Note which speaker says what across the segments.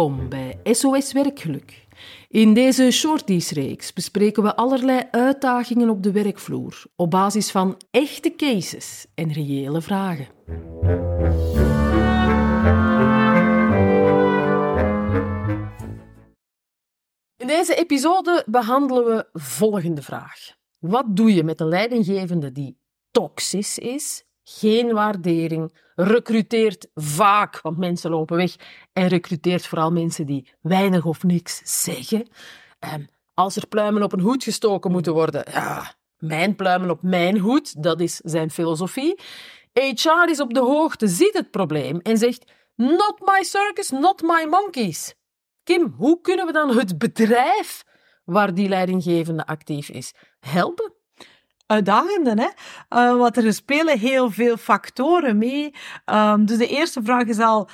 Speaker 1: Welkom bij SOS Werkgeluk. In deze shorties-reeks bespreken we allerlei uitdagingen op de werkvloer op basis van echte cases en reële vragen. In deze episode behandelen we volgende vraag. Wat doe je met een leidinggevende die toxisch is, geen waardering, recruteert vaak, want mensen lopen weg, en recruteert vooral mensen die weinig of niks zeggen. Um, als er pluimen op een hoed gestoken moeten worden, ja, mijn pluimen op mijn hoed, dat is zijn filosofie. HR is op de hoogte, ziet het probleem en zegt: Not my circus, not my monkeys. Kim, hoe kunnen we dan het bedrijf waar die leidinggevende actief is helpen?
Speaker 2: Uitdagende. Hè? Uh, want er spelen heel veel factoren mee. Um, dus de eerste vraag is al,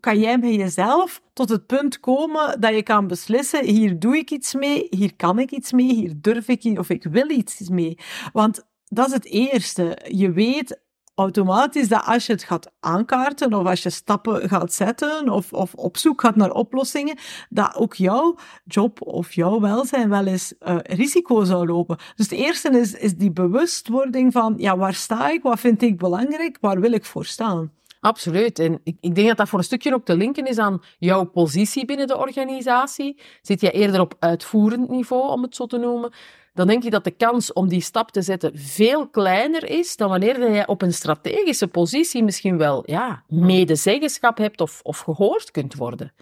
Speaker 2: kan jij met jezelf tot het punt komen dat je kan beslissen, hier doe ik iets mee, hier kan ik iets mee, hier durf ik of ik wil iets mee. Want dat is het eerste. Je weet automatisch dat als je het gaat aankaarten of als je stappen gaat zetten of, of op zoek gaat naar oplossingen, dat ook jouw job of jouw welzijn wel eens uh, risico zou lopen. Dus het eerste is, is die bewustwording van, ja, waar sta ik, wat vind ik belangrijk, waar wil ik voor staan?
Speaker 1: Absoluut. En ik, ik, denk dat dat voor een stukje ook te linken is aan jouw positie binnen de organisatie. Zit je eerder op uitvoerend niveau, om het zo te noemen? Dan denk ik dat de kans om die stap te zetten veel kleiner is dan wanneer je op een strategische positie misschien wel ja, medezeggenschap hebt of, of gehoord kunt worden.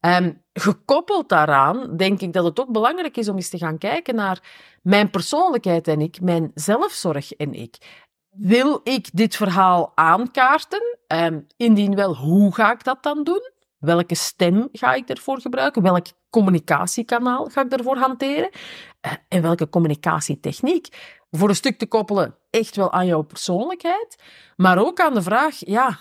Speaker 1: Um, gekoppeld daaraan denk ik dat het ook belangrijk is om eens te gaan kijken naar mijn persoonlijkheid en ik, mijn zelfzorg en ik. Wil ik dit verhaal aankaarten? Um, indien wel, hoe ga ik dat dan doen? Welke stem ga ik ervoor gebruiken? Welk communicatiekanaal ga ik ervoor hanteren? Eh, en welke communicatietechniek? Voor een stuk te koppelen echt wel aan jouw persoonlijkheid, maar ook aan de vraag, ja,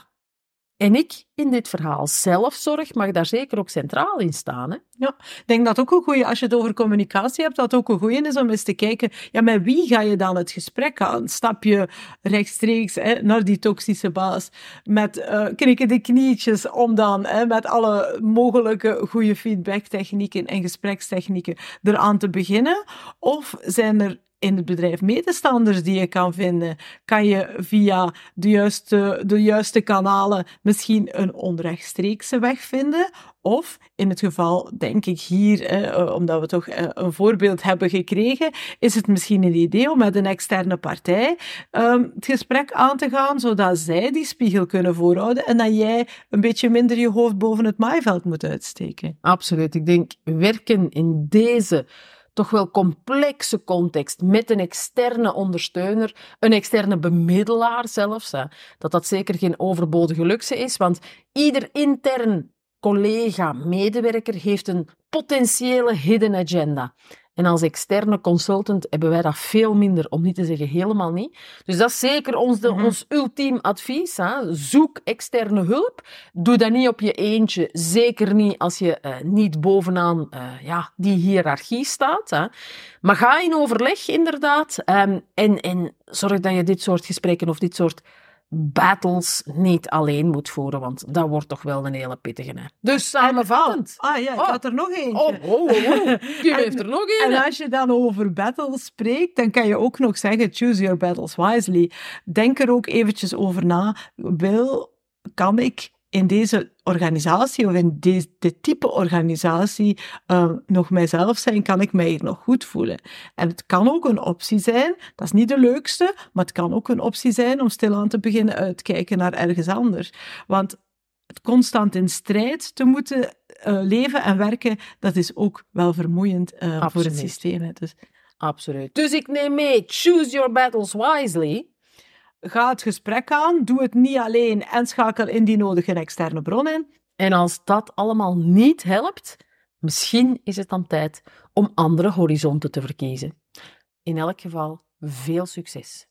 Speaker 1: en ik in dit verhaal. Zelfzorg mag daar zeker ook centraal in staan. Hè?
Speaker 2: Ja, ik denk dat ook een goede, als je het over communicatie hebt, dat ook een goede is om eens te kijken, ja, met wie ga je dan het gesprek aan? Stap je rechtstreeks hè, naar die toxische baas met uh, knikkende knietjes om dan hè, met alle mogelijke goede feedbacktechnieken en gesprekstechnieken eraan te beginnen? Of zijn er in het bedrijf medestanders die je kan vinden? Kan je via de juiste, de juiste kanalen misschien een onrechtstreekse weg vinden? Of in het geval, denk ik hier, eh, omdat we toch eh, een voorbeeld hebben gekregen, is het misschien een idee om met een externe partij um, het gesprek aan te gaan, zodat zij die spiegel kunnen voorhouden en dat jij een beetje minder je hoofd boven het maaiveld moet uitsteken.
Speaker 1: Absoluut. Ik denk werken in deze toch wel complexe context met een externe ondersteuner, een externe bemiddelaar zelfs, hè, dat dat zeker geen overbodige luxe is, want ieder intern collega, medewerker heeft een potentiële hidden agenda. En als externe consultant hebben wij dat veel minder, om niet te zeggen helemaal niet. Dus dat is zeker ons, de, mhm. ons ultiem advies. Hè. Zoek externe hulp. Doe dat niet op je eentje. Zeker niet als je uh, niet bovenaan uh, ja, die hiërarchie staat. Hè. Maar ga in overleg, inderdaad. Um, en, en zorg dat je dit soort gesprekken of dit soort battles niet alleen moet voeren, want dat wordt toch wel een hele pittige. Hè. Dus samenvattend.
Speaker 2: Ah ja, ik oh. had er nog eentje.
Speaker 1: Oh, oh, oh. oh. Je heeft er nog een.
Speaker 2: En als je dan over battles spreekt, dan kan je ook nog zeggen, choose your battles wisely. Denk er ook eventjes over na. Wil, kan ik in deze organisatie of in deze, dit type organisatie uh, nog mijzelf zijn, kan ik mij hier nog goed voelen. En het kan ook een optie zijn, dat is niet de leukste, maar het kan ook een optie zijn om stilaan te beginnen uitkijken naar ergens anders. Want het constant in strijd te moeten uh, leven en werken, dat is ook wel vermoeiend uh, voor het systeem. Dus.
Speaker 1: Absoluut. Dus ik neem mee, choose your battles wisely
Speaker 2: ga het gesprek aan, doe het niet alleen en schakel in die nodige externe bron in.
Speaker 1: En als dat allemaal niet helpt, misschien is het dan tijd om andere horizonten te verkiezen. In elk geval, veel succes.